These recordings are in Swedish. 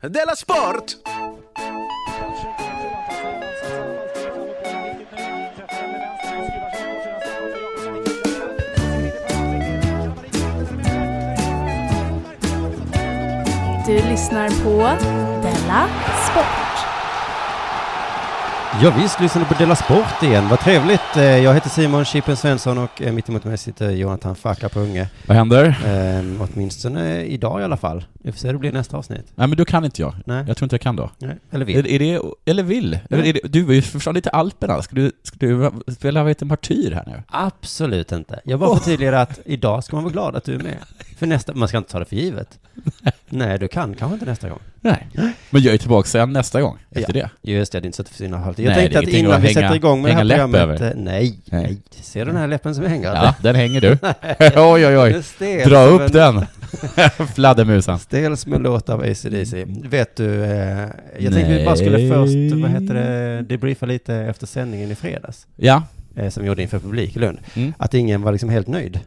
Della Sport! Du lyssnar på Della Sport. Ja, visst, lyssnar du på Della Sport igen. Vad trevligt. Eh, Jag heter Simon Chippen Svensson och eh, mitt emot mig sitter Jonathan Facka på Unge. Vad händer? Eh, åtminstone idag i alla fall. Vi får se hur det blir nästa avsnitt. Nej men då kan inte jag. Nej. Jag tror inte jag kan då. Nej. Eller vill. Är, är det, eller vill? Eller är det, du är ju förstås lite Alperna. Ska du, ska du spela, vad heter martyr här nu? Absolut inte. Jag bara förtydligar att idag ska man vara glad att du är med. För nästa, man ska inte ta det för givet. Nej, du kan kanske inte nästa gång. Nej. Men jag är tillbaka sen nästa gång, efter det. Just det, det är inte så att det försvinner halvtid. Nej, Jag tänkte det är att innan att vi hänga- sätter igång med det här programmet... över. Nej, Nej. nej. Ser du den här läppen som hänger? Ja, den hänger du. oj, oj, oj. Dra upp en- den. Fladdermusen. Stel som en låt av AC/DC. Vet du, eh, jag tänkte vi bara skulle Nej. först, vad heter det, debriefa lite efter sändningen i fredags, Ja. eh, som vi gjorde inför publik i Lund. Mm. Att ingen var liksom helt nöjd.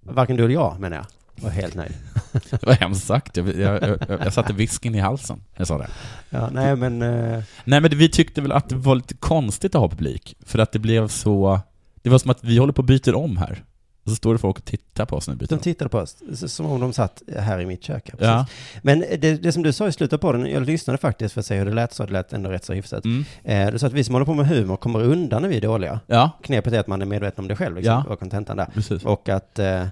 Varken du eller jag, menar jag, var helt nöjd. Det var hemskt sagt. Jag, jag, jag, jag satte visken i halsen jag sa det. Ja, nej men, eh, Nej men vi tyckte väl att det var lite konstigt att ha publik, för att det blev så... Det var som att vi håller på och byter om här. Och så står det folk och tittar på oss byter de tittade på oss som om de satt här i mitt kök. ja. Men det, det som du sa i slutet på den, jag lyssnade faktiskt för att se hur det lät, så det lät ändå rätt så hyfsat. Mm. Eh, du sa att vi som håller på med humor kommer undan när vi är dåliga. Ja, Knepet är att man är medveten om det själv, liksom, Ja. och kontentan där. precis. Och att, eh,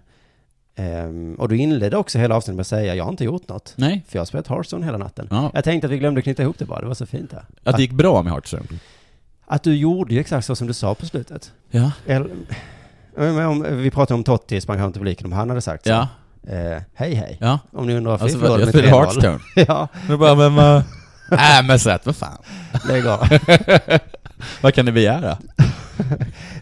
ehm, och du inledde också hela avsnittet med att säga, jag har inte gjort något. Nej. För jag har spelat Hearthstone hela natten. Ja. Jag tänkte att vi glömde knyta ihop det bara, det var så fint där. Att det gick bra med Hearthstone. Att du gjorde ju exakt så som du sa på slutet. Ja. Eller, om, vi pratade om Totti sprang fram till publiken, om han hade sagt så. Ja. Eh, hej hej. Ja. Om ni undrar varför Alltså, jag spelade 3-0. Hearthstone. ja, Men bara, men vad... Äh, men sätt, vad fan. lägg av. vad kan ni begära?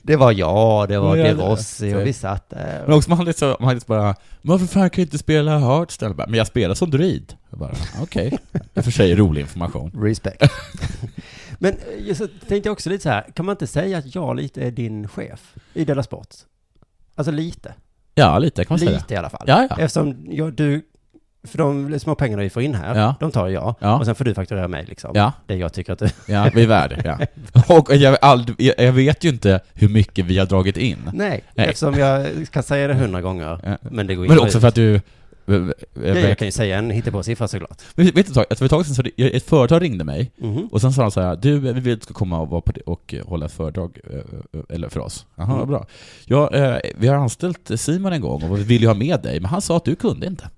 Det var jag, det var Ja, De det- Rossi och vi satt där. Men också man hade så, man hade så bara, men varför fan kan jag inte spela Hearthstone? Men jag spelar som druid. Jag bara, okej. Det är för sig rolig information. Respect. Men eh, jag så tänkte jag också lite så här, kan man inte säga att jag lite är din chef i Della Sport? Alltså lite. Ja, lite kan man säga. Lite i alla fall. Ja, ja. Eftersom jag, du, för de små pengarna vi får in här, Ja. de tar jag. Ja. Och sen får du fakturera mig liksom. Ja, Det jag tycker att du... ja, vi är värda ja. Och jag, aldrig, jag, vet ju inte hur mycket vi har dragit in. Nej, Nej. eftersom jag kan säga det hundra gånger, men det går Men inte också ut. för att du... Ja, jag kan ju säga en hittepåsiffra såklart. Men vet du, ett tag- att för ett tag sedan så ett företag ringde mig Mhm. och sen sa de så här, du, vi vill att du ska komma och, vara på det, och eh, hålla ett föredrag, eh, eller för oss. Jaha, Mm. bra. Ja, eh, vi har anställt Simon en gång och vi vill ju ha med dig, men han sa att du kunde inte.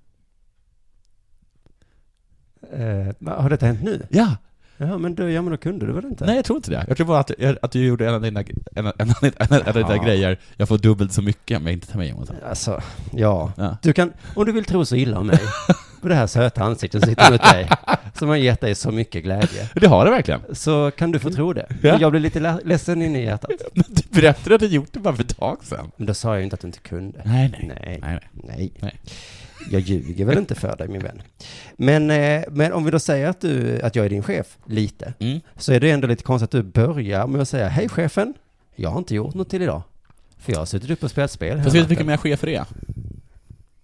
Eh, har detta hänt nu? Ja, Ja, men du, ja men då kunde du väl inte? nej jag tror inte det. Jag tror bara att, att du gjorde en av dina, en, en, av- en av dina grejer, jag får dubbelt så mycket men jag inte tar med Jonas. Alltså, ja. Ja. Du kan, om du vill tro så illa om mig, på det här söta ansiktet som sitter mot dig, som har gett dig så mycket glädje, Det har det verkligen. så kan du få tro det. Ja. Jag blir lite le- ledsen inne i hjärtat. Men du berättade att du gjort det bara för ett tag sedan. Men då sa jag ju inte att du inte kunde. Nej, nej. Nej. nej, Nej. Nej. Jag ljuger väl inte för dig, min vän. Men, eh, men om vi då säger att, du, att jag är din chef, lite, Mm. så är det ändå lite konstigt att du börjar med att säga, hej chefen, jag har inte gjort något till idag. För jag har suttit upp och spelat spel Fast vet du vilka natten." mina chefer är?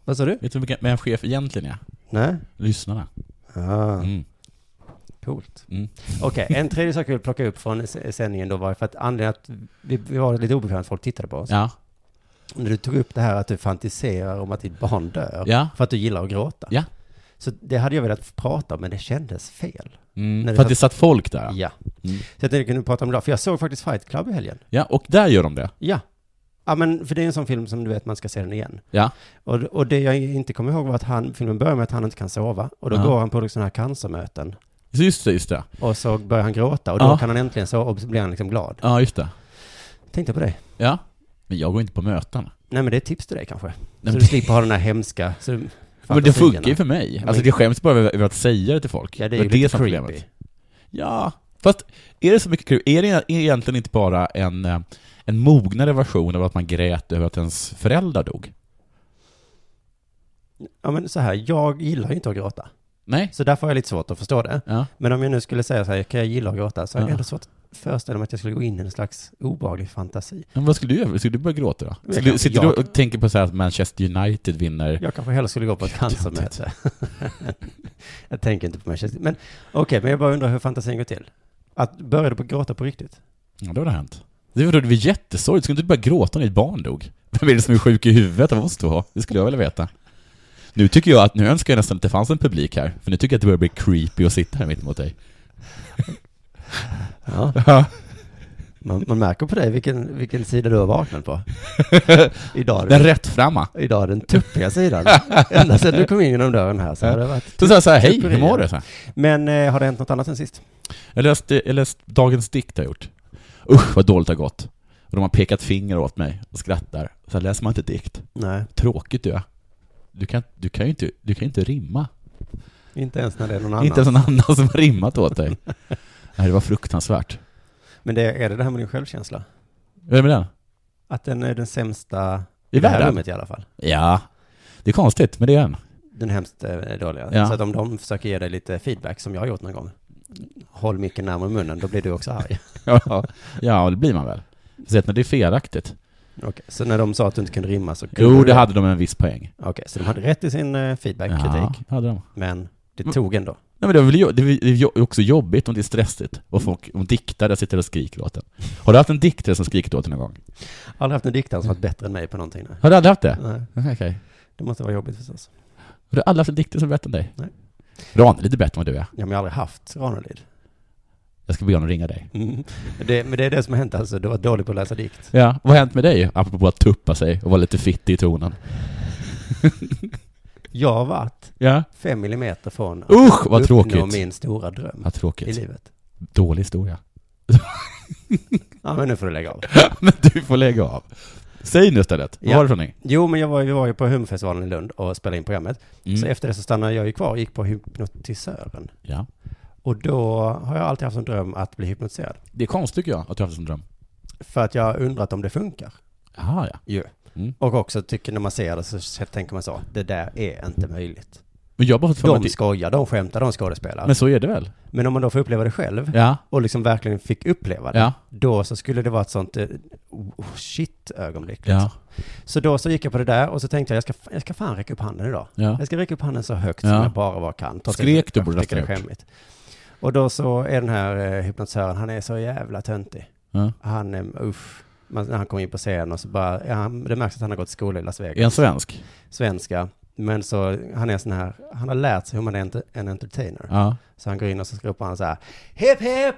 Vad sa du? Vet du vilka mina chef egentligen är? Nej? Lyssnarna. Ah, Mm. coolt. Mm. Okej, en tredje sak jag vill plocka upp från sändningen då var för att anledningen att vi, vi var lite obekvämt att folk tittade på oss. Ja. När du tog upp det här att du fantiserar om att ditt barn dör. Ja. För att du gillar att gråta. Ja. Så det hade jag velat prata om, men det kändes fel. Mm. För att satt- det satt folk där. Ja. Mm. Så jag tänkte kunde prata om det för jag såg faktiskt Fight Club i helgen. Ja, och där gör de det. Ja. Ja, men för det är en sån film som du vet, man ska se den igen. Ja. Och, och det jag inte kommer ihåg var att han, filmen börjar med att han inte kan sova. Och då Ja. går han på sådana här cancermöten. Just det, just det. Och så börjar han gråta och då Ja. kan han äntligen sova och så blir han liksom glad. Ja, just det. Tänkte på det. Ja. Men jag går inte på möten. Nej men det är ett tips till dig kanske. Nej, så men- du slipper ha den här hemska så, Men det funkar ju för mig. men- Alltså det skäms bara över att säga det till folk. Ja det är ju det lite är problemet. creepy. Ja, fast är det så mycket kul? Är det egentligen inte bara en, eh, en mognare version av att man grät över att ens föräldrar dog? Ja men så här, jag gillar ju inte att gråta. Nej? Så därför har jag lite svårt att förstå det. Ja. Men om jag nu skulle säga så här, kan jag gilla att gråta? Så har jag Ja. ändå svårt, föreställa mig att jag skulle gå in i en slags obehaglig fantasi. Men vad skulle du göra? Skulle du börja gråta då? Skulle, kan- sitter jag- du och tänker på så att Manchester United vinner? Jag kanske hellre skulle gå på ett cancermöte. jag tänker inte på Manchester. Men okej, men jag bara undrar hur fantasin går till. Att börja du på att gråta på riktigt? Ja, det har det hänt. Det var, det var jättesorgligt. Skulle du inte börja gråta när ditt barn dog? Vem är det som är sjuk i huvudet av oss två? Det skulle jag vilja veta. Nu tycker jag att, nu önskar jag nästan att det fanns en publik här, för nu tycker jag att det börjar bli creepy att sitta här mitt emot dig. Ja. Ja. Man, man märker på dig vilken, vilken sida du har vaknat på. Idag Den rättframma. idag är den tuppiga sidan. Ända sedan du kom in genom dörren här så har det varit... Så sa jag så här, hej, hur mår du? Så här. Men eh, har det hänt något annat sen sist? Jag läste, jag läste dagens dikt har jag gjort. Usch vad dåligt det har gått. Och de har pekat finger åt mig och skrattar. Så läser man inte dikt. Nej, Tråkigt du är. Du kan, du kan ju inte, du kan inte rimma. inte ens när det är någon annan. Inte ens någon annan som har rimmat åt dig. Nej, det var fruktansvärt. Men det, är det det här med din självkänsla? Vad är det med den? Att den är den sämsta I i det här rummet i alla fall. Ja. Det är konstigt, men det är den. Den hemskt eh, dåliga. Ja. Så att om de försöker ge dig lite feedback, som jag har gjort någon gång, håll micken närmare munnen, då blir du också arg. Ja, ja det blir man väl. Sett när det är felaktigt. Okej, så när de sa att du inte kunde rimma så kunde Jo, du det hade de en viss poäng. Okej, så de hade rätt i sin eh, feedback, Ja, hade de. men det Mm. tog ändå. Nej, men det är väl jo- det är också jobbigt om det är stressigt och folk, om diktare sitter och skriker åt en. Har du haft en diktare som skrikit åt en någon gång? Aldrig haft en diktare som varit bättre än mig på någonting. Nej. Har du aldrig haft det? Nej, Okej. det måste vara jobbigt förstås. Har du aldrig haft en diktare som är bättre än dig? Nej. Ran är lite bättre än vad du är. Ja, men jag har aldrig haft Ranelid. Jag ska be honom ringa dig. Mm. Det, men det är det som har hänt alltså, du var dålig på att läsa dikt. Ja, vad har hänt med dig? Apropå att tuppa sig och vara lite fittig i tonen. Jag har varit Ja. fem millimeter från att Usch, vad uppnå tråkigt. min stora dröm Vad i tråkigt. livet. Dålig historia. Ja, men nu får du lägga av. Men du får lägga av. Säg nu istället. Vad Ja. var det för någonting? Jo, men jag var, vi var ju på humorfestivalen i Lund och spelade in programmet. Mm. Så efter det så stannade jag ju kvar och gick på hypnotisören. Ja. Och då har jag alltid haft en dröm att bli hypnotiserad. Det är konstigt tycker jag, att du har haft en dröm. För att jag har undrat om det funkar. Jaha, ja. Ju. Mm. Och också tycker när man ser det så tänker man så, det där är inte möjligt. Men jag bara De att skojar, de skämtar, de skådespelar. Men, Men så är det väl? om man då får uppleva det själv Ja. och liksom verkligen fick uppleva det, Ja. då så skulle det vara ett sånt eh, oh, shit-ögonblick. Ja. Liksom. Så då så gick jag på det där och så tänkte jag, jag ska, jag ska fan räcka upp handen idag. Ja. Jag ska räcka upp handen så högt som jag bara var kan. Skrek du borde ha skämmigt. Och då så är den här eh, hypnotisören, han är så jävla töntig. Han är, usch. Man, när han kommer in på scenen och så bara, ja, han- det märks att han har gått skola i Las Vegas. Är han svensk? Svenska. Men så, han är sån här, han har lärt sig hur man är ent- en entertainer. Ja. Så han går in och så ropar han så här, hip hip!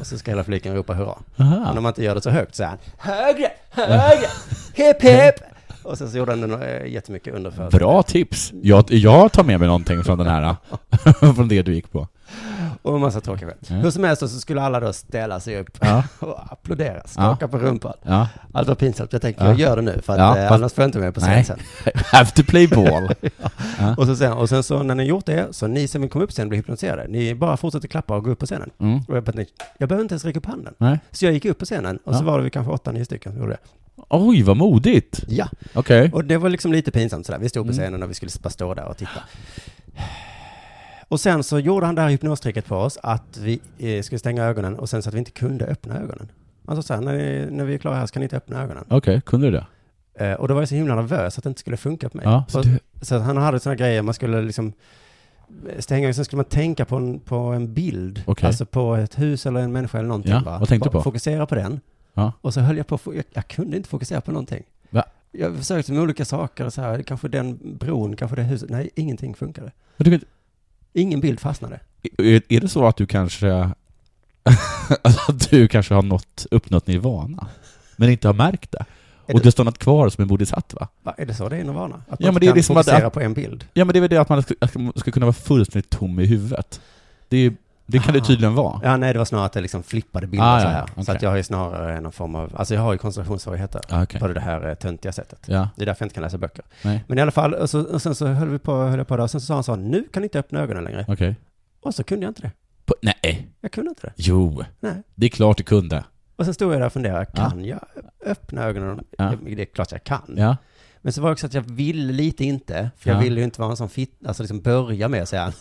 Och så ska hela fliken ropa hurra. Aha. Men om man inte gör det så högt så är han, högre, högre, hip hip! Och sen så gjorde han det äh, jättemycket under för Bra tips. Jag, jag tar med mig någonting från den här, från det du gick på. Och en massa tråkiga skämt. Ja. Hur som helst så skulle alla då ställa sig upp Ja. och applådera, skaka på rumpan. Ja. Allt var pinsamt. Jag tänkte, Ja. jag gör det nu för att Ja, eh, annars får jag inte med på scen sen. Have to play ball. Ja. Och, så sen, och sen så när ni gjort det, så ni som vill komma upp sen blir hypnotiserade. Ni bara fortsätter klappa och gå upp på scenen. Mm. Och jag, nej, jag behöver inte ens räcka upp handen. Nej. Så jag gick upp på scenen och så Ja. var det vi kanske åtta, nio stycken som gjorde det. Oj, vad modigt. Ja, Okej. och det var liksom lite pinsamt sådär. Vi stod på Mm. scenen och vi skulle bara stå där och titta. Och sen så gjorde han det här hypnostricket på oss att vi eh, skulle stänga ögonen och sen så att vi inte kunde öppna ögonen. Alltså så här, när, ni, när vi är klara här så kan ni inte öppna ögonen. Okej, kunde du det? Eh, och då var jag så himla nervös att det inte skulle funka på mig. Ja, så och, du- så han hade sådana grejer, man skulle liksom stänga, sen skulle man tänka på en, på en bild. Okej. Alltså på ett hus eller en människa eller någonting. Ja, bara. vad tänkte du på? Fokusera på den. Ja. Och så höll jag på, jag, jag kunde inte fokusera på någonting. Va? Jag försökte med olika saker, så här, kanske den bron, kanske det huset. Nej, ingenting funkade. Ingen bild fastnade. är, är det så att du kanske alltså, att du kanske har nått, uppnått nirvana, men inte har märkt det? Är Och det, det stannat kvar som en bodhisattva? va, är det så det är nirvana? Att Ja, man men det är kan liksom att- fokusera att- på en bild? Ja, men det är väl det att man ska, att man ska kunna vara fullständigt tom i huvudet. Det, är, det kan det Ah. tydligen vara. Ja, nej, det var snarare att det liksom flippade bilder Ah, så ja, här. Så att jag har ju snarare någon form av, alltså jag har ju koncentrationssvårigheter Ja, okej. på det här eh, töntiga sättet. Ja, Det är därför jag inte kan läsa böcker. nej, Men i alla fall, och, så, och sen så höll vi på, höll jag på där, och sen så sa han så, nu kan ni inte öppna ögonen längre. okej. Och så kunde jag inte det. På- Nej, Jag kunde inte det. jo, Nej. det är klart du kunde. Och sen stod jag där och funderade, kan jag öppna ögonen? Ja. Det är klart jag kan. Ja, Men så var det också att jag ville lite inte, för jag Ja. ville ju inte vara en sån fit, alltså liksom börja med att säga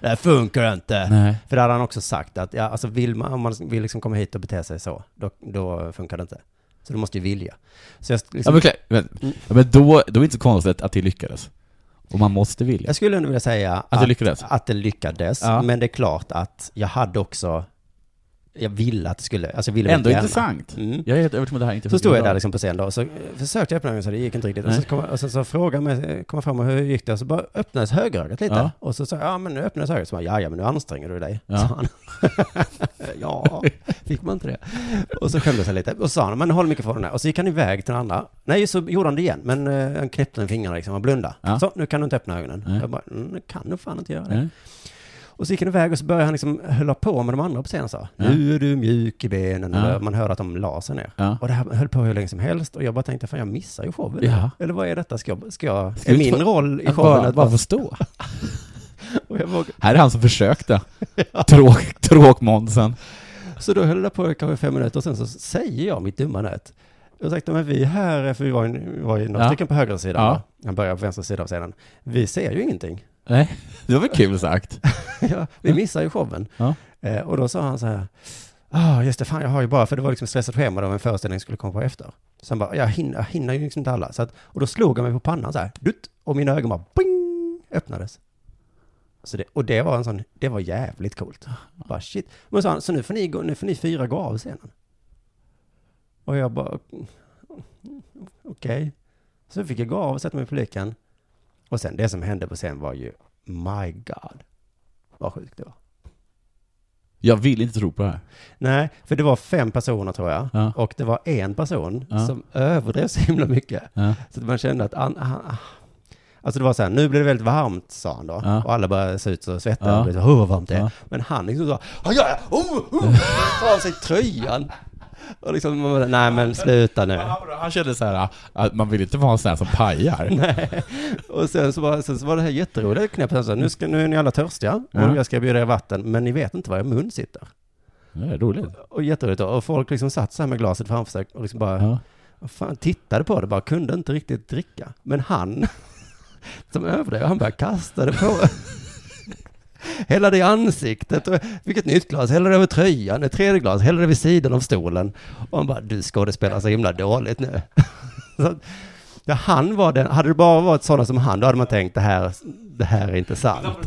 det här funkar inte. Nej. För det hade han också sagt att, ja, alltså vill man, om man vill liksom komma hit och bete sig så, då, då funkar det inte. Så du måste ju vilja. Så jag, Ja, liksom, men, klart, men, Mm. ja, men då, då är det inte så konstigt att det lyckades. Och man måste vilja. jag skulle ändå vilja säga Att det lyckades? att det lyckades, Ja. men det är klart att jag hade också, jag ville att det skulle, alltså jag ville Ändå gärna. intressant. Mm. Jag är helt övertygad om att det här inte Så stod jag där liksom på scen då, och så eh, försökte jag öppna ögonen så det gick inte riktigt. Och, så kom, och sen så frågade mig, kom jag fram och hur gick det? Och så bara öppnades högerögat lite. Ja. Och så sa jag, ja men nu öppnades höger. Så bara, ja ja men nu anstränger du dig. Ja. Sa han. ja, fick man inte det? Och så skämdes jag lite. Och så sa han, men håll mikrofonen här. Och så gick han iväg till den andra. Nej, så gjorde han det igen. Men eh, han knäppte med fingrarna liksom och blundade. Ja. Så, nu kan du inte öppna ögonen. Nej. Jag bara, mm, nu kan du fan inte göra det. Nej. Och så gick han iväg och så började han liksom hålla på med de andra på scenen och sa, nu är du mjuk i benen. Ja. Eller man hörde att de la sig ner. Ja. Och det här höll på hur länge som helst och jag bara tänkte, fan jag missar ju showen. Ja. Eller vad är detta? Ska jag, ska jag, Ska är min roll i showen bara, att bara få stå. Här är han som försökte. Tråk, tråkmånsen. Så då höll det på i kanske fem minuter och sen så säger jag mitt dumma nät. Jag sagt, men vi här, för vi var, ju- vi var ju några Ja. stycken på högra sidan, Ja. Han börjar på vänstra sidan av scenen. Vi ser ju ingenting. Nej, det var väl kul sagt. ja, vi missar ju showen. Ja. Eh, och då sa han så här, ah, just det, fan jag har ju bara, för det var liksom stressat schema då en föreställning skulle komma på efter. Så han bara, jag hinner, jag hinner ju liksom inte alla. Så att, och då slog han mig på pannan så här, dutt, och mina ögon bara, bing, öppnades. Så det, och det var en sån, det var jävligt coolt. Bara shit. Men så, han, så nu får ni gå, nu får ni fyra gå av scenen. Och jag bara, okej. Så fick jag gå av och sätta mig i publiken. Och sen det som hände på scen var ju, my God, vad sjukt det var. Jag vill inte tro på det här. Nej, för det var fem personer tror jag. Ja. Och det var en person Ja. som överdrev så himla mycket. Ja. Så att man kände att han, han, Alltså det var så här, nu blir det väldigt varmt, sa han då. Ja. Och alla började se ut och svettas. Ja. Och blev så, oh, vad varmt det är. Ja. Men han liksom så, ja, ja, oh, oh, tar av sig tröjan. Och liksom, man bara, nej men sluta nu. Han kände så här att man vill inte vara en sån här som pajar. Nej. Och sen så, var, sen så var det här jätteroliga knepet. Sa, nu, ska, nu är ni alla törstiga Ja. och jag ska bjuda er vatten, men ni vet inte var er mun sitter. Det är roligt. Och jätteroligt. Och folk liksom satt så här med glaset framför sig och liksom bara, Ja. vad fan, tittade på det, bara kunde inte riktigt dricka. Men han, som överdrev, han började kasta det på. Hälla det i ansiktet, och ett nytt glas, hälla det över tröjan, ett tredje glas, hälla det vid sidan av stolen. Och han bara, du skådespelar så himla dåligt nu. Så, ja, han var den, hade det bara varit sådana som han, då hade man tänkt, det här, det här är inte sant.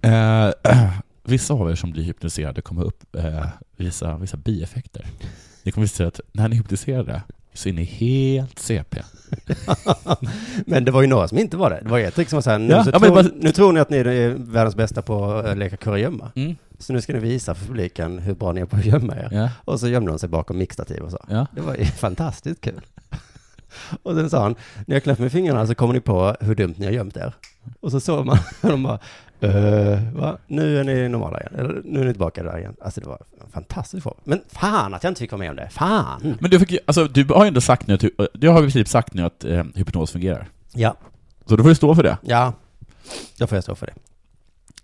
Eh, vissa av er som blir hypnotiserade kommer upp eh, vissa, vissa bieffekter. Ni kommer att se att när ni är hypnotiserade så är ni helt CP. Men det var ju några som inte var det. Det var ett trick som var så här, nu, Ja, så ja, tror, bara- nu tror ni att ni är världens bästa på att leka kurragömma. Mm. Så nu ska ni visa för publiken hur bra ni är på att gömma er. Ja. Och så gömde de sig bakom mixtativ och så. Ja. Det var ju fantastiskt kul. Och sen sa han, när jag knäpper med fingrarna så kommer ni på hur dumt ni har gömt er. Och så såg man, och de bara, "Eh, va? Nu är ni normala igen. Eller nu är ni tillbaka där igen. Alltså det var en fantastisk show. Men fan att jag inte fick vara med om det. Fan! Men du, fick, alltså, du har ju ändå sagt nu att, du har i princip sagt nu att eh, hypnos fungerar. Ja, Så då får du stå för det. ja. Då får jag stå för det.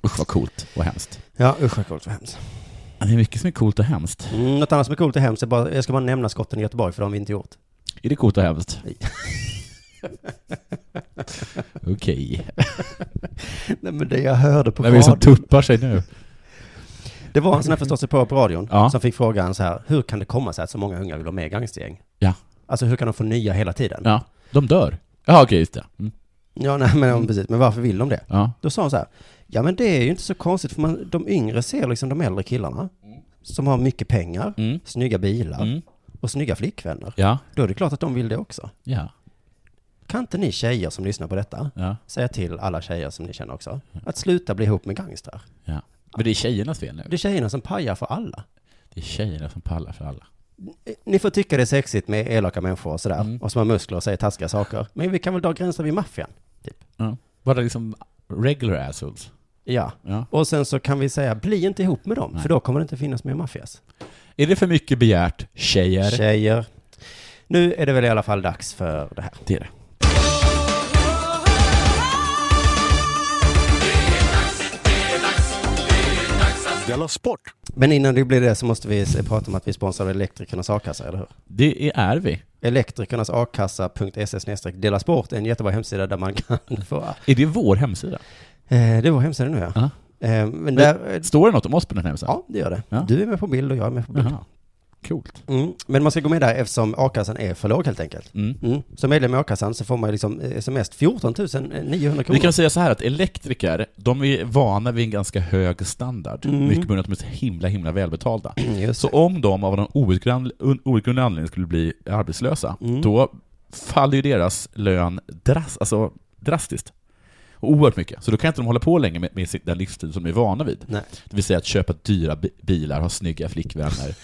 Usch vad coolt och hemskt. Ja, usch vad coolt och hemskt. Det är mycket som är coolt och hemskt. Mm, något annat som är coolt och hemskt är bara, jag ska bara nämna skotten i Göteborg för de har vi inte gjort. Är det coolt och hemskt? Nej. Okej. Nej men det jag hörde på Vem är det som radion, tuppar sig nu? det var en sån här förstås på radion, Ja. som fick frågan så här, hur kan det komma sig att så många unga vill vara med i gangstergäng? Ja. Alltså hur kan de få nya hela tiden? Ja, de dör. Ja, okej, just det. Mm. Ja, nej men precis, men varför vill de det? Ja. Då sa hon så här, ja men det är ju inte så konstigt för man, de yngre ser liksom de äldre killarna, som har mycket pengar, Mm. snygga bilar Mm. och snygga flickvänner. Ja. Då är det klart att de vill det också. Ja. Kan inte ni tjejer som lyssnar på detta Ja. säga till alla tjejer som ni känner också, att sluta bli ihop med gangstrar? ja. Men det är tjejernas fel nu. Det är tjejerna som pajar för alla. Det är tjejerna som pallar för alla. Ni får tycka det är sexigt med elaka människor och sådär, Mm. och som har muskler och säger taskiga saker. Men vi kan väl dra gränser vid maffian? Ja. Bara liksom regular assholes. Ja. Ja. Och sen så kan vi säga, bli inte ihop med dem, Nej. för då kommer det inte finnas mer maffias. Är det för mycket begärt, tjejer? Tjejer. Nu är det väl i alla fall dags för det här. Det är det. Della Sport! Men innan det blir det så måste vi prata om att vi sponsrar Elektrikernas a-kassa, eller hur? Det är vi. Elektrikernas a-kassa.se dela sport är en jättebra hemsida där man kan få... Är det vår hemsida? Eh, det är vår hemsida nu ja. Ja. Eh, men där... Står det något om oss på den hemsidan? Ja, det gör det. Ja. Du är med på bild och jag är med på bild. Jaha. Coolt. Mm. Men man ska gå med där eftersom a-kassan är för låg helt enkelt. Mm. Mm. Som medlem i a-kassan så får man liksom som mest 14 900 kronor. Vi kan säga så här att elektriker, de är vana vid en ganska hög standard. Mm. Mycket på grund av att de är himla, himla välbetalda. Just Så om de av någon outgrund- un- outgrundlig anledning skulle bli arbetslösa, Mm. då faller ju deras lön dras, alltså, drastiskt. Oerhört mycket. Så då kan inte de hålla på länge med, med den livsstil som de är vana vid. Nej. Det vill säga att köpa dyra bi- bilar, ha snygga flickvänner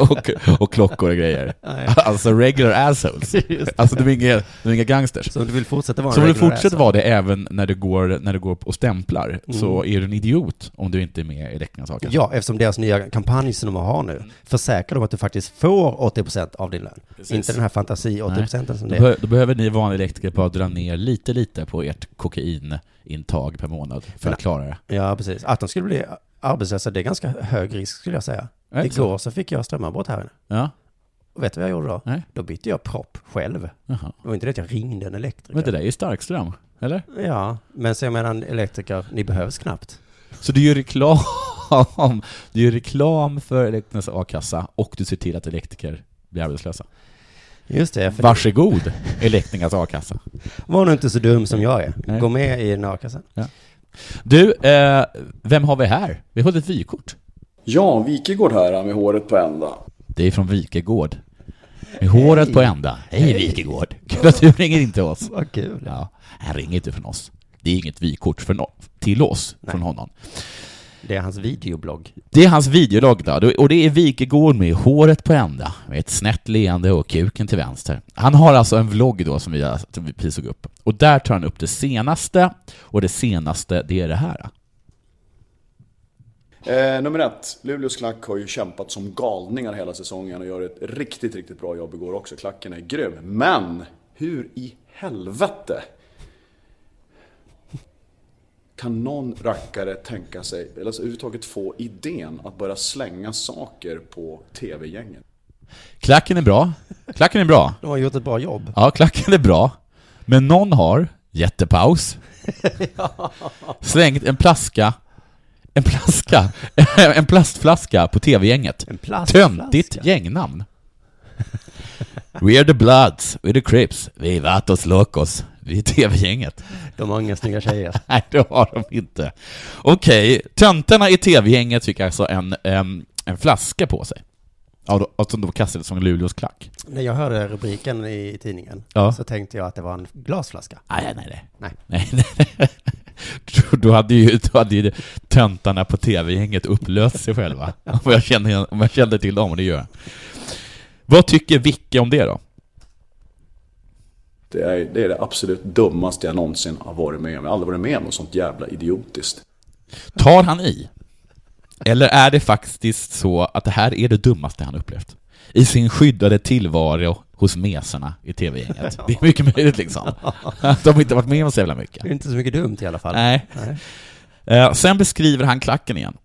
och, och klockor och grejer. Nej. Alltså regular assholes. Alltså de är inga, de är inga gangsters. Så om du vill fortsätta vara en Så om du fortsätter vara det även när du går, när du går och stämplar, Mm. så är du en idiot om du inte är med i a-kassa. Ja, eftersom deras nya kampanj som de har nu försäkrar de att du faktiskt får 80% av din lön. Precis. Inte den här fantasi 80% som Då, det är. då behöver ni vanliga elektriker bara dra ner lite, lite på ert kokainintag per månad för Men- att klara det. Ja, precis. Att de skulle bli arbetslösa, det är ganska hög risk skulle jag säga. Är det så? Igår så fick jag strömavbrott här inne. Ja, Och vet du vad jag gjorde då? nej, Då bytte jag propp själv. jaha. Det var inte det att jag ringde en elektriker. Men det där är ju starkström, eller? Ja, men så jag menar elektriker, ni behövs knappt. Så du gör reklam, du gör reklam för Elektrikernas a-kassa och du ser till att elektriker blir arbetslösa. Just det, för Varsågod, Elektrikernas a-kassa. var nu inte så dum som jag är. Nej. Gå med i den a-kassan. Du, eh, vem har vi här? Vi har ett vykort. Ja, Wikegård här med håret på ända. Det är från Vikegård. Med håret på ända. Hej Vikegård! Kul att du ringer in till oss. Vad kul. Ja, han ringer inte från oss. Det är inget vykort för no- till oss Nej. från honom. Det är hans videoblogg. Det är hans videologg då, och det är Vikegård med håret på ända, med ett snett leende och kuken till vänster. Han har alltså en vlogg då som vi, har- som vi precis såg upp. Och där tar han upp det senaste, och det senaste, det är det här. Eh, nummer ett, Luleås klack har ju kämpat som galningar hela säsongen och gör ett riktigt, riktigt bra jobb igår också. Klacken är grym. Men, hur i helvete kan någon rackare tänka sig, eller alltså överhuvudtaget få idén att börja slänga saker på TV-gängen? Klacken är bra. Klacken är bra. De har gjort ett bra jobb. Ja, klacken är bra. Men någon har, jättepaus, slängt en plaska, en plaska, en plastflaska på TV-gänget. En plastflaska. Töntigt gängnamn. We are the Bloods, we are the Crips, vi är Vatos Locos, är TV-gänget. De har inga snygga tjejer. Nej, det har de inte. Okej, töntarna i TV-gänget fick alltså en, em, en flaska på sig. Ja, som då kastades som Luleås klack. När jag hörde rubriken i tidningen Ja. så tänkte jag att det var en glasflaska. Nej, nej, nej. Nej. nej, nej. Då- hade ju, då hade ju töntarna på TV-gänget upplöst sig själva. Om jag känner, om jag känner till dem, och det gör jag. Vad tycker Vicke om det då? Det är, det är det absolut dummaste jag någonsin har varit med om. Jag har aldrig varit med om något sånt jävla idiotiskt. Tar han i? Eller är det faktiskt så att det här är det dummaste han upplevt? I sin skyddade tillvaro hos mesarna i TV-gänget. Det är mycket möjligt liksom. Att de inte varit med om så jävla mycket. Det är inte så mycket dumt i alla fall. Nej. Nej. Eh, Sen beskriver han klacken igen.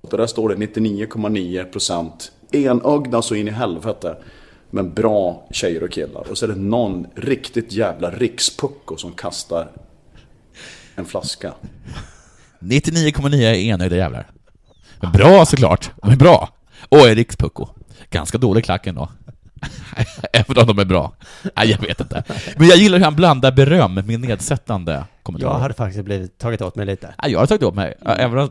Och där står det 99,9% enögda så in i helvete. Men bra tjejer och killar. Och så är det någon riktigt jävla rikspucko som kastar en flaska. 99,9 är enögda jävlar. Men bra såklart, de är bra. Och är rikspucko. Ganska dålig klacken då. Även om de är bra. Nej, jag vet inte. Men jag gillar hur han blandar beröm med nedsättande kommentarer. Jag hade faktiskt blivit tagit åt mig lite. Ja, jag har tagit åt mig. Ja, Även om...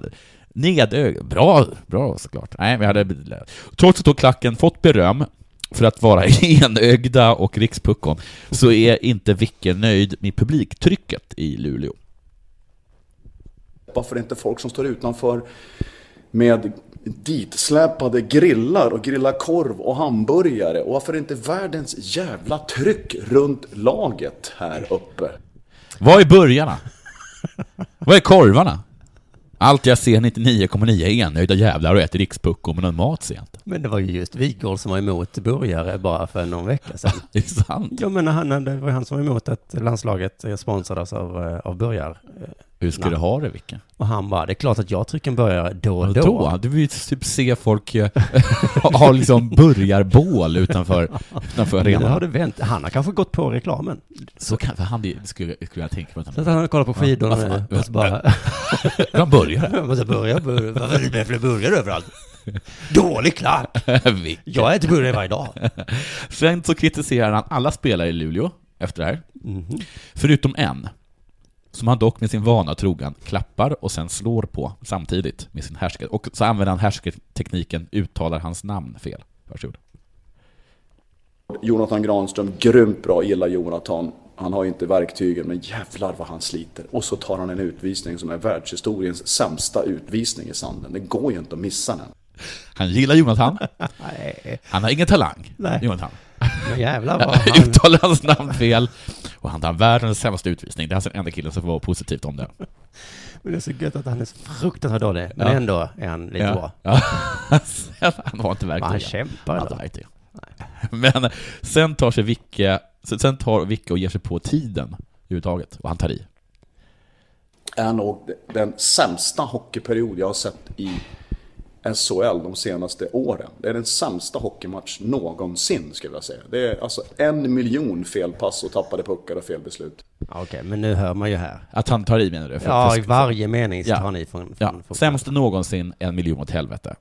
Nedög... Bra, bra såklart. Nej, men jag hade... Trots att då klacken fått beröm för att vara enögda och rikspuckon, så är inte Vicke nöjd med publiktrycket i Luleå. Varför är det inte folk som står utanför med ditsläpade grillar och grillar korv och hamburgare? Och varför är det inte världens jävla tryck runt laget här uppe? Vad är burgarna? Vad är korvarna? Allt jag ser 99,9 är enögda jävlar och äter rikspuckon med någon mat sent. Men det var ju just Wigård som var emot burgare bara för någon vecka sedan. Det är sant. Ja, men han, det var han som var emot att landslaget sponsrades av, eh, av burgare. Hur ska Nej. du ha det, Vicke? Och han bara, det är klart att jag trycker en burgare då och Vadå? då. Du vill ju typ se folk eh, ha liksom burgarbål utanför, utanför nu har arenan. det vänt. Han har kanske gått på reklamen. Så kan, för han, det skulle, skulle jag tänka mig att Så han... att han har kollat på skidorna Ja, och så bara... Han. Jag måste börja, börja. Varför är det fler burgare överallt? Dålig klack! Jag äter burgare varje dag. Sen så kritiserar han alla spelare i Luleå efter det här. Mhm. Förutom en, som han dock med sin vana trogen klappar och sen slår på samtidigt med sin härskare. Och så använder han härskartekniken uttalar hans namn fel. Varsågod. Jonathan Granström, grymt bra, gillar Jonathan. Han har inte verktygen, men jävlar vad han sliter. Och så tar han en utvisning som är världshistoriens sämsta utvisning i sanden. Det går ju inte att missa den. Han gillar Jonathan. Nej, Han har ingen talang, Nej. Jonathan. men jävlar vad han... Uttalar hans namn fel. Och han tar världens sämsta utvisning. Det är alltså den enda killen som får vara positivt om det. Men det är så gött att han är så fruktansvärt dålig. Men Ja. ändå är han lite bra. Ja. Ja. han har inte Men han kämpar Han har verktyg. Men sen tar sig Vicke, sen tar Vicke och ger sig på tiden överhuvudtaget. Och han tar i. Är nog den sämsta hockeyperiod jag har sett i SHL de senaste åren. Det är den sämsta hockeymatch någonsin, skulle jag säga. Det är alltså en miljon felpass och tappade puckar och fel beslut. Okej, men nu hör man ju här. Att han tar i menar du? För- Ja, i varje mening så Ja. tar ni från... Ja, från, från sämst någonsin, en miljon åt helvete.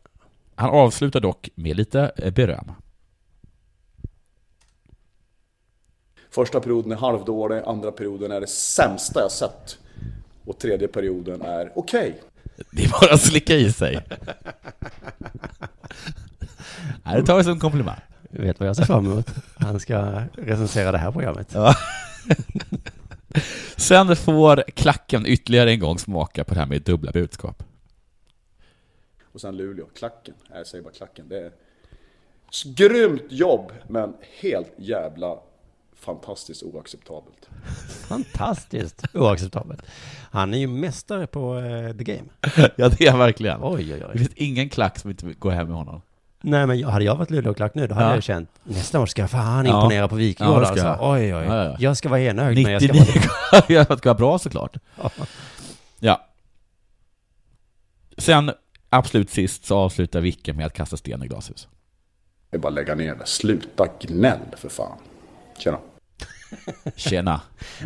Han avslutar dock med lite eh, beröm. Första perioden är halvdålig, andra perioden är det sämsta jag sett. Och tredje perioden är okej. Det är bara att slicka i sig. Nej, det tar vi som komplimang. Vet vad jag ser fram emot? Han ska recensera det här programmet. Ja. Sen får klacken ytterligare en gång smaka på det här med dubbla budskap. Och sen Luleå, klacken. Jag säger bara klacken. Det är grymt jobb, men helt jävla fantastiskt oacceptabelt. Fantastiskt oacceptabelt. Han är ju mästare på eh, the game. Ja, det är han verkligen. Oj, oj, Det oj. finns ingen klack som inte går hem med honom. Nej, men hade jag varit Luleå-klack nu, då hade Ja. jag känt nästa år ska jag fan Ja. imponera på Wikegård Ja, det ska alltså. jag. Oj, oj. Ja, ja. Jag ska vara enögd, men jag ska 99 vara... Ja, det ska vara bra såklart. Ja. Sen, absolut sist, så avslutar Vicke med att kasta sten i glashus. Det är bara att lägga ner det. Sluta gnäll för fan. Tjena. Tjena.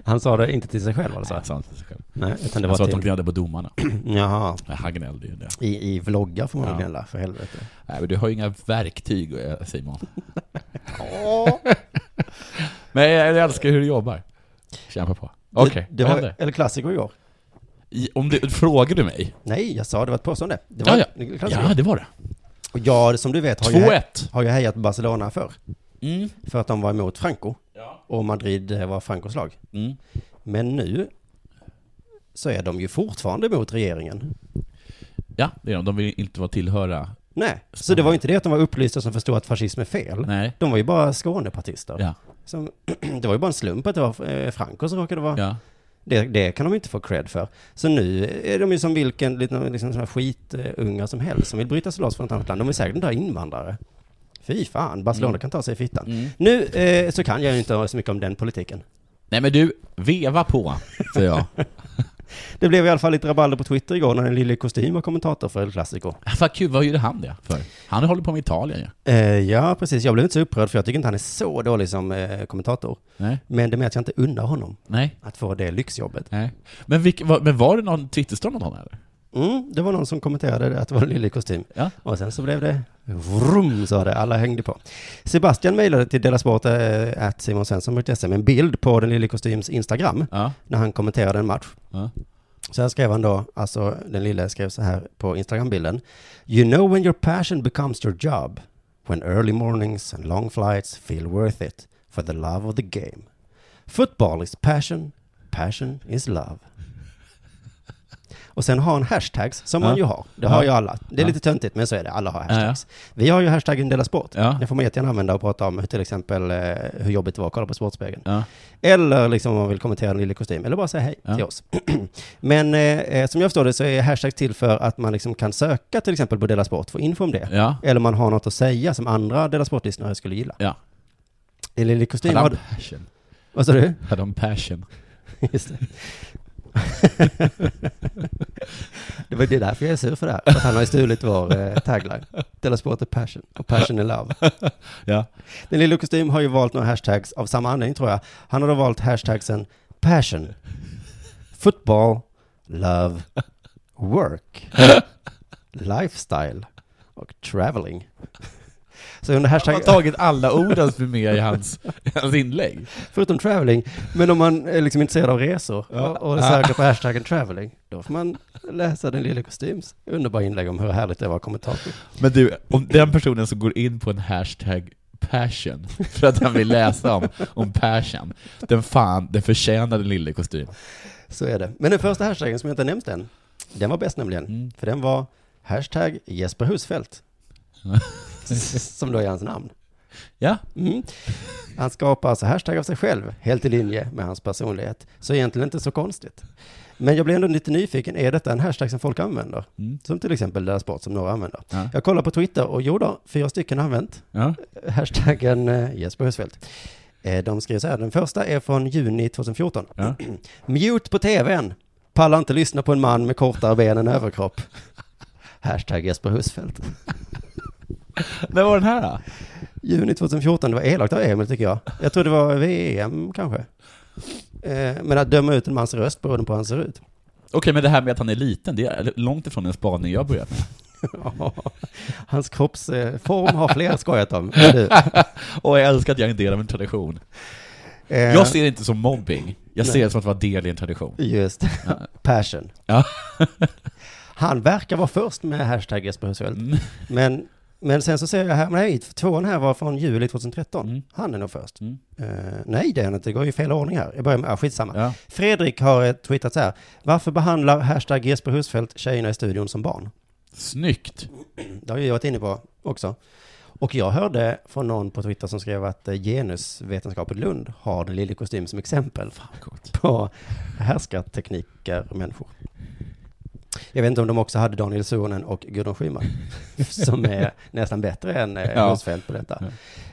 Han sa det inte till sig själv alltså? Han sa inte till sig själv. Nej, utan det Han sa var att de till... gnällde på domarna. Jaha. Nej, Han gnällde ju det. I, I vloggar får man Ja. gnälla, för helvete. Nej, men du har ju inga verktyg, Simon. Men jag älskar hur du jobbar. Kämpa på. Okej, Det, det vad var? El Clasico igår. I- Om du, frågar du mig? Nej, jag sa det var ett påstående. Det Ja, var ja. Clasico. Ja, det var det. Och jag, som du vet, har ju, he- 2-1. har ju hejat Barcelona förr. Mm. För att de var emot Franco. Och Madrid eh, var Francos lag. Mm. Men nu så är de ju fortfarande emot regeringen. Ja, det är de. De vill inte vara tillhöra. Nej, så det var ju inte det att de var upplysta som förstod att fascism är fel. Nej. De var ju bara Skånepartister. Ja. Som, det var ju bara en slump att det var eh, Franco som råkade vara. Ja. Det, det kan de inte få cred för. Så nu är de ju som vilken liten liksom, sån här skitungar som helst som vill bryta sig loss från ett annat land. De är säkert inte invandrare. Fy fan, Barcelona Mm. kan ta sig i fittan. Mm. Nu eh, så kan jag ju inte så mycket om den politiken. Nej men du, veva på, säger jag. Det blev i alla fall lite rabalder på Twitter igår när den lille kostym var kommentator för El Clasico. Vad kul, vad gjorde han det för? Han håller på med Italien ju. Eh, ja, precis. Jag blev inte så upprörd för jag tycker inte han är så dålig som eh, kommentator. Nej, Men det med att jag inte unnar honom nej, att få det lyxjobbet. nej. Men, vilk, var, men var det någon Twitterstorm mot honom eller? Mm, det var någon som kommenterade att det var en lille kostym. Ja. Och sen så blev det vrum, sa det. Alla hängde på. Sebastian mejlade till Dela Sport, äh, att simonsvensson.se med en bild på den lille kostyms Instagram Ja. när han kommenterade en match. ja. Så här skrev han då, alltså den lille skrev så här på Instagram-bilden. You know when your passion becomes your job. When early mornings and long flights feel worth it for the love of the game. Football is passion, passion is love. Och sen har en hashtags, som man Ja. ju har. Det Ja. har ju alla. Det är Ja. lite töntigt, men så är det. Alla har hashtags. Vi har ju hashtaggen Dela Sport. Ja. Det får man jättegärna använda och prata om, till exempel eh, hur jobbigt det var att kolla på Sportspegeln. Eller liksom om man vill kommentera en lille kostym, eller bara säga hej till oss. Men eh, eh, som jag förstår det så är hashtags till för att man liksom kan söka till exempel på Dela Sport, få info om det. Eller man har något att säga som andra Dela Sport-lyssnare skulle gilla. Ja. En lille kostym Hade har han passion? Vad sa du? Hade han passion? Just det. det var det därför jag är sur för det här. Att han har stulit vår eh, tagline. Dela Sport är passion och passion är love. Ja. Den lilla kostym har ju valt några hashtags av samma anledning tror jag. Han har då valt hashtagsen passion, football, love, work, lifestyle och traveling. Så under Han hashtag, har tagit alla orden som är med i hans, hans inlägg. förutom traveling, men om man är liksom intresserad av resor Ja. och, söker på hashtaggen traveling, då får man läsa den lilla kostyms underbara inlägg om hur härligt det var kommentator. Men du, om den personen som går in på en hashtag passion, för att han vill läsa om, om passion, den fan, den förtjänar den lille kostym. Så är det. Men den första hashtaggen som jag inte nämnt än, den var bäst nämligen. Mm. För den var hashtag Jesper Husfeldt. som då är hans namn. Ja, Mm. Han skapar alltså hashtag av sig själv, helt i linje med hans personlighet. Så egentligen inte så konstigt. Men jag blir ändå lite nyfiken, är detta en hashtag som folk använder? Mm. Som till exempel Dela Sport som några använder. Ja. Jag kollar på Twitter och jo då, fyra stycken har använt ja. hashtaggen eh, Jesper Husfeldt. Eh, De skriver så här, den första är från juni 2014. ja. Mute på tvn. Pallar inte lyssna på en man med kortare ben än överkropp. Hashtag Jesper Husfeldt. När var den här då? Juni 2014, det var elakt av Emil tycker jag. Jag tror det var VM kanske. Eh, Men att döma ut en mans röst beroende på hur han ser ut. Okej, men det här med att han är liten, det är långt ifrån en spaning jag börjat med. Hans kroppsform har fler skojat om. Och jag älskar att jag är en del av en tradition. Eh, Jag ser det inte som mobbing, jag ser Nej. det som att vara del i en tradition. Just. Ja. Passion. Ja. Han verkar vara först med hashtag Jesper Husfeldt. Mm. Men, men sen så ser jag här, nej, tvåan här var från juli 2013. Mm. Han är nog först. Mm. Eh, nej, det är han inte. Det går ju i fel ordning här. Jag börjar med, ah, skitsamma. Ja. Fredrik har eh, twittrat så här. Varför behandlar hashtag Jesper Husfeldt tjejerna i studion som barn? Snyggt. Det har ju jag varit inne på också. Och jag hörde från någon på Twitter som skrev att eh, genusvetenskapet Lund har den lille kostym som exempel Fan på härskartekniker och människor. Jag vet inte om de också hade Daniel Suhonen och Gudrun Schyman, som är nästan bättre än eh, Ja. Husfeldt på detta.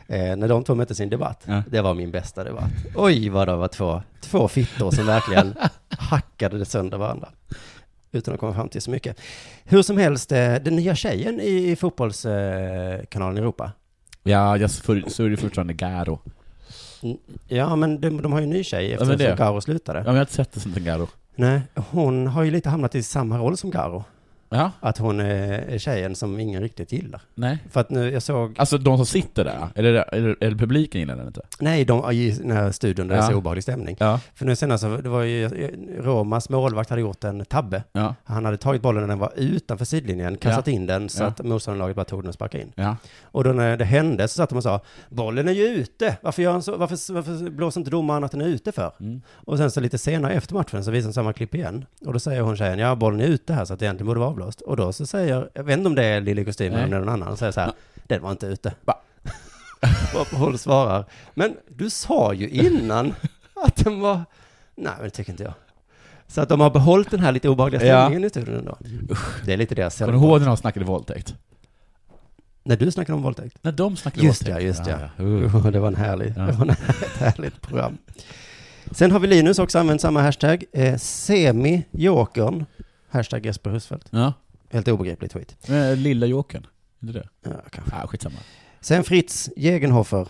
Eh, när de två möttes i en debatt, Ja. det var min bästa debatt. Oj, vad det var två, två fittor som verkligen hackade det sönder varandra. Utan att komma fram till så mycket. Hur som helst, eh, den nya tjejen i fotbollskanalen Europa. Ja, jag för, så är det fortfarande Garo. Mm, Ja, men de, de har ju en ny tjej men eftersom det- Garo slutade. Ja, men jag har inte sett det som en Garo. Nej, hon har ju lite hamnat i samma roll som Garo. Ja, Att hon är tjejen som ingen riktigt gillar. nej. För att nu, jag såg, Alltså de som sitter där, det, är det publiken gillar den inte? nej, de i den här studion där det är så Ja. obehaglig stämning. Ja, För nu senast, det var ju, Romas målvakt hade gjort en tabbe. ja, Han hade tagit bollen när den var utanför sidlinjen, kastat in den så Ja. att motståndarlaget bara tog den och sparkade in. ja. Och då när det hände så satt de och sa, bollen är ju ute, varför, gör han så, varför, varför blåser inte domaren att den är ute för? Mm. Och sen så lite senare efter matchen så visar de samma klipp igen. Och då säger hon tjejen, ja bollen är ute här så att det egentligen borde vara avblåst. Och då så säger, jag vet inte om det är Lille Kostym eller någon annan, säger så här, den var inte ute. Va? Varpå hon svarar, men du sa ju innan att den var, nej men det tycker inte jag. Så att de har behållit den här lite obehagliga Ja. stämningen i studion ändå. Det är lite deras Kommer du ihåg när de snackade våldtäkt? När du snackade om våldtäkt. När de snackade Just våldtäkt? ja, just ja. ja. Uh. Det var en härlig, Ja. det var en, ett härligt program. Sen har vi Linus också använt samma hashtag. Eh, Semi-jokern. Hashtag Jesper Husfeldt. Ja. Helt obegriplig tweet. Men, Lilla Jokern, är det det? Ja, kanske. Ah, skitsamma. Sen Fritz Jägenhofer.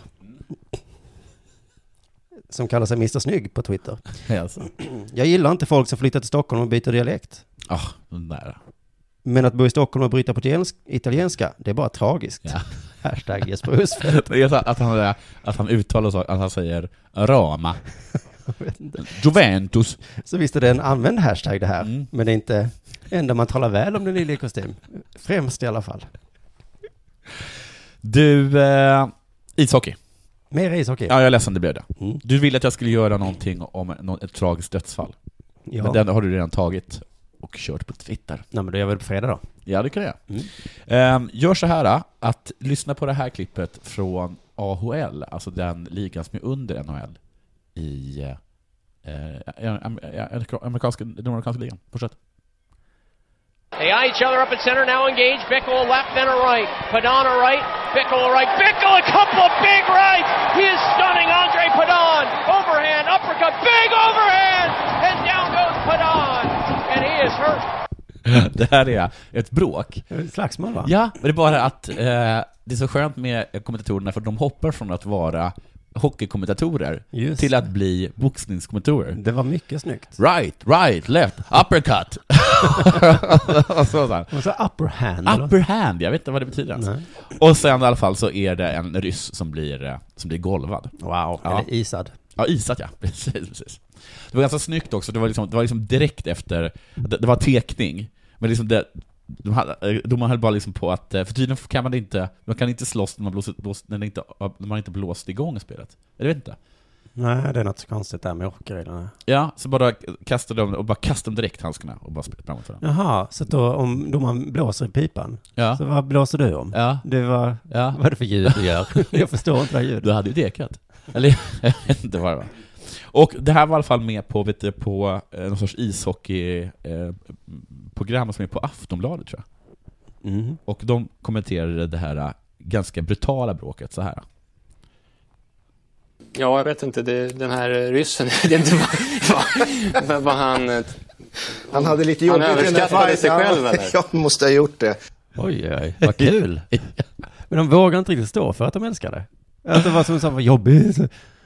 Som kallar sig Mr Snygg på Twitter. Alltså. Jag gillar inte folk som flyttar till Stockholm och byter dialekt. Ah, den där. Men att bo i Stockholm och bryta på italiensk- italienska, det är bara tragiskt. Ja. Hashtag Jesper Husfeldt. Att han, att han uttalar så, att han säger Rama. Juventus. Så visst är det en använd hashtag det här. Mm. Men det är inte enda man talar väl om den lille i kostym. Främst i alla fall. Du, eh, ishockey. Mer ishockey. Ja, jag är ledsen, det blev det. Mm. Du ville att jag skulle göra någonting om ett tragiskt dödsfall. Ja. Men den har du redan tagit. och kört på Twitter. Nej, men då gör vi det på fredag då. Ja, det kan jag. Mm. Ehm, gör så här att lyssna på det här klippet från AHL, alltså den ligan som är under NHL i eh, eh, eh, amerikanska, den amerikanska ligan. Fortsätt. They eye each other up at center, now engaged. Bickle a left, then a right. Padon a right, Bickle a right. Bickle a couple of big rights! He is stunning Andre Padon. Overhand, uppercut, big overhand! And down goes Padon. And he is hurt. det här är ett bråk. Slagsmål va? Ja, men det är bara att eh, det är så skönt med kommentatorerna för de hoppar från att vara hockeykommentatorer Just till att bli boxningskommentatorer. Det var mycket snyggt. Right, right, left, uppercut. och så, så. Och så upper hand. eller? Upper hand, jag vet inte vad det betyder ens. Nej. Och sen i alla fall så är det en ryss som blir, eh, som blir golvad. Wow, Ja. eller isad. Ja, isat ja. Precis, precis. Det var ganska snyggt också, det var liksom, det var liksom direkt efter, det, det var tekning, men liksom det, de hade, de höll bara liksom på att, eh, för tydligen kan man inte, man kan inte slåss när man, blåser, blås, när, det inte, när man inte blåst igång spelet. Jag vet inte. Nej, det är något konstigt där med hockeyreglerna. Ja, så bara kastade de, och bara kastade de direkt handskarna och bara spelade framåt varandra. Jaha, så då om domaren blåser i pipan, Ja. så vad blåser du om? Ja. Det var, Ja. vad är det för ljud du gör? Jag förstår inte det här ljudet. Du hade ju dekat. Eller, jag vet inte vad det var. Och det här var i alla fall med på, vet du, på eh, någon sorts ishockeyprogram som är på Aftonbladet tror jag. Mm. Och de kommenterade det här eh, ganska brutala bråket så här. Ja, jag vet inte. Det, den här ryssen, jag vet inte vad, vad, vad han... eh, Han hade lite Han jobbigt i den där överskattade sig själv, eller? Ja, måste ha gjort det. Oj, oj, vad kul. Men de vågar inte riktigt stå för att de älskar det. Att det var som så jobbigt.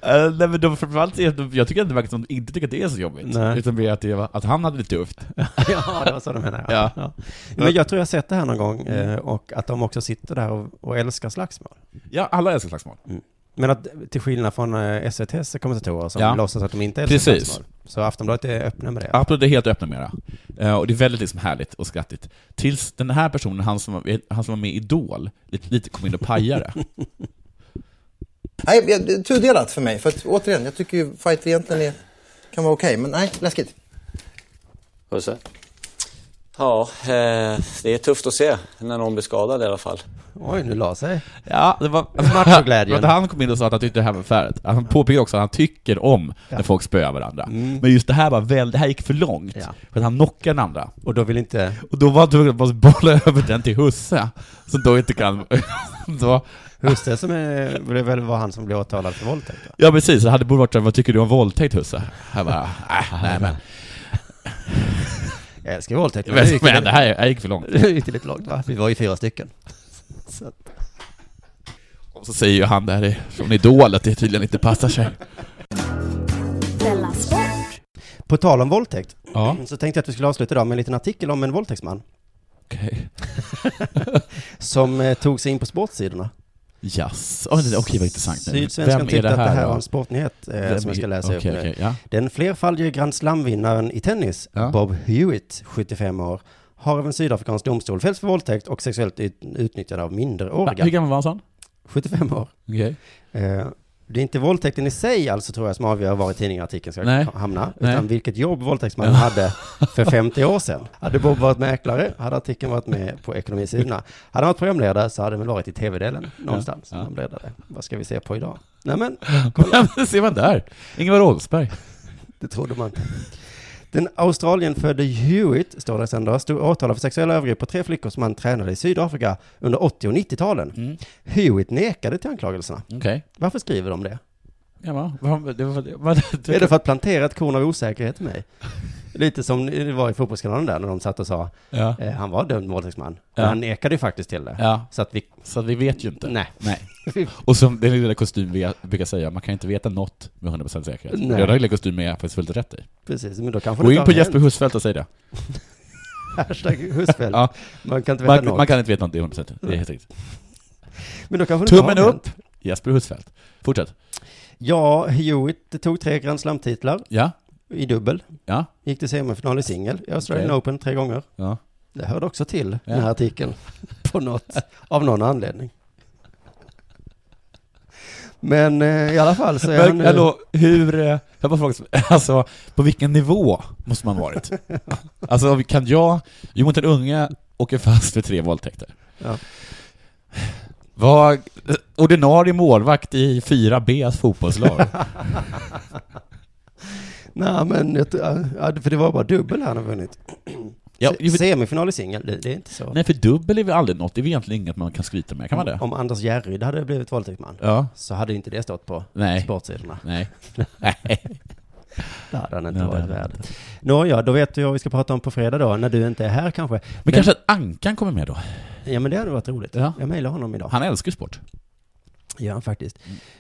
Uh, nej men de, framförallt, de- jag tycker att det verkar som att de inte tycker att det är så jobbigt. Nej. Utan mer att, det var, att han hade det tufft. ja, det var så de menade. Ja. Men jag tror jag har sett det här någon gång eh, och att de också sitter där och, och älskar slagsmål. Ja, alla älskar slagsmål. Men att till skillnad från eh, SVTs kommentatorer som Ja. låtsas att de inte älskar Precis. slagsmål. Så Aftonbladet är öppna med det. Upload är helt öppna med det. Eh, och det är väldigt liksom härligt och skrattigt. Tills den här personen, han som var, han som var med i Idol, lite, lite kom in och pajade. Nej, det är tudelat för mig. För att återigen, jag tycker ju fight egentligen är, kan vara okej. men nej, läskigt. Husse? Ja, eh, det är tufft att se när någon blir skadad i alla fall. Oj, nu la sig. Ja, det var... Att han kom in och sa att han tyckte det här var färdigt. Han påpekade också att han tycker om när folk spöar varandra. Men just det här var väl, det här gick för långt. Ja. För att han knockade den andra. Och då vill inte... Och då var han tvungen att bara bolla över den till Husse, som då inte kan... så, Husse som är, det väl var han som blev åtalad för våldtäkt va? ja precis, det hade borde varit vad tycker du om våldtäkt Husse? Jag bara, äh, nej men, Jag älskar våldtäkt. men, gick, men det det här gick för långt. det gick lite långt va? Vi var ju fyra stycken. Så, Och så säger ju han där från Idol att det tydligen inte passar sig. På tal om våldtäkt, Ja, så tänkte jag att vi skulle avsluta idag med en liten artikel om en våldtäktsman okej. som eh, tog sig in på sportsidorna. Yes. Oh, det- okej, vad intressant. Sydsvenskan Vem tyckte att det här då? var en sportnyhet eh, Vem som jag ska läsa okej, upp nu. okej, ja. Den flerfaldige Grand Slam-vinnaren i tennis, Ja. Bob Hewitt, 75 år, har av en sydafrikansk domstol fällts för våldtäkt och sexuellt ut- utnyttjande av minderåriga. Hur gammal var han sån? 75 år. Okej. Eh, det är inte våldtäkten i sig alltså tror jag som avgör var i tidningen artikeln ska Nej. hamna, Nej. utan vilket jobb våldtäktsmannen hade för 50 år sedan. Hade Bob varit mäklare hade artikeln varit med på ekonomisidorna. Hade han varit programledare så hade den väl varit i tv-delen någonstans. Ja. Ja. Vad ska vi se på idag? Nej men, kolla. Ser man där. Ingvar Oldsberg. Det trodde man inte. Den Australienfödde Hewitt, står det sen då, stod åtalad för sexuella övergrepp på tre flickor som han tränade i Sydafrika under 80 och 90-talen. Mm. Hewitt nekade till anklagelserna. Okej. Varför skriver de det? Ja, va? Vad- det var- det var- Är det för att plantera ett korn av osäkerhet i mig? Lite som det var i fotbollskanalen där när de satt och sa, Ja. eh, han var dömd våldtäktsman. Ja. Men han nekade ju faktiskt till det. ja, Så att vi, så att vi vet ju inte. nej. Nej. Och som den lilla kostym vi brukar säga, man kan inte veta något med 100% säkerhet. Nej. Den lilla kostym är faktiskt fullt rätt i. Precis, men då kanske Gå in på Jesper Husfeldt och säg det. Hashtag Husfeldt. Ja. Man kan inte veta Man, något. man kan inte veta något i 100%. Det är helt riktigt. Men då kanske Tummen upp, Jesper Husfeldt. Fortsätt. Ja, Hewitt tog tre Grand Slam-titlar Ja, i dubbel. ja, Gick till semifinal i singel i Australian Okej. Open tre gånger. ja. Det hörde också till Ja. den här artikeln. På något, av någon anledning. Men eh, i alla fall så är han Men, nu... hallå, hur, eh, jag bara fråga, alltså, på vilken nivå måste man varit? Alltså, kan jag, Jonathan Unge åker fast för tre våldtäkter. Ja. Var ordinarie målvakt i 4Bs fotbollslag. Nej men, ja, för det var bara dubbel han har vunnit. Ja, Se- Semifinal i singel, det, det är inte så. Nej, för dubbel är väl aldrig något, det är väl egentligen inget man kan skryta med, kan man det? Om Anders Järryd hade blivit våldtäktsman, Ja. så hade inte det stått på Nej. sportsidorna. Nej. Nej. Det hade han inte Nej, varit värd. Nåja, då vet du vad vi ska prata om på fredag då, när du inte är här kanske. Men, kanske att Ankan kommer med då? Ja men det hade varit roligt. Ja. Jag mejlar honom idag. Han älskar ju sport. han faktiskt.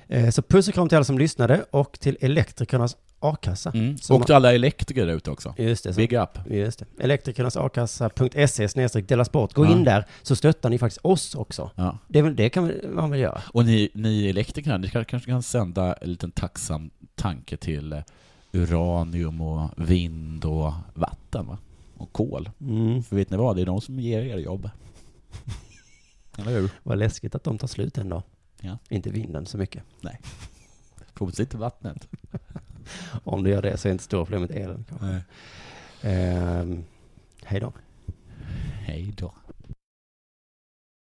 Eh, Så puss och kram till alla som lyssnade och till Elektrikernas a-kassa. Mm. Och till alla elektriker där ute också. Just det. Så. Big up. Just det. Elektrikernas-a-kassa.se snedstreck dela sport. Gå Ja. in där så stöttar ni faktiskt oss också. Ja. Det, väl- det kan man väl göra? Och ni, ni elektriker, ni kan- kanske kan sända en liten tacksam tanke till eh, uranium och vind och vatten va? Och kol. Mm. För vet ni vad? Det är de som ger er jobb. Eller hur? Vad läskigt att de tar slut en dag. Ja. Inte vinden så mycket. Förhoppningsvis inte vattnet. Om det gör det så är inte stora problemet elen. kanske. Nej. Ehm, hej då. Hej då.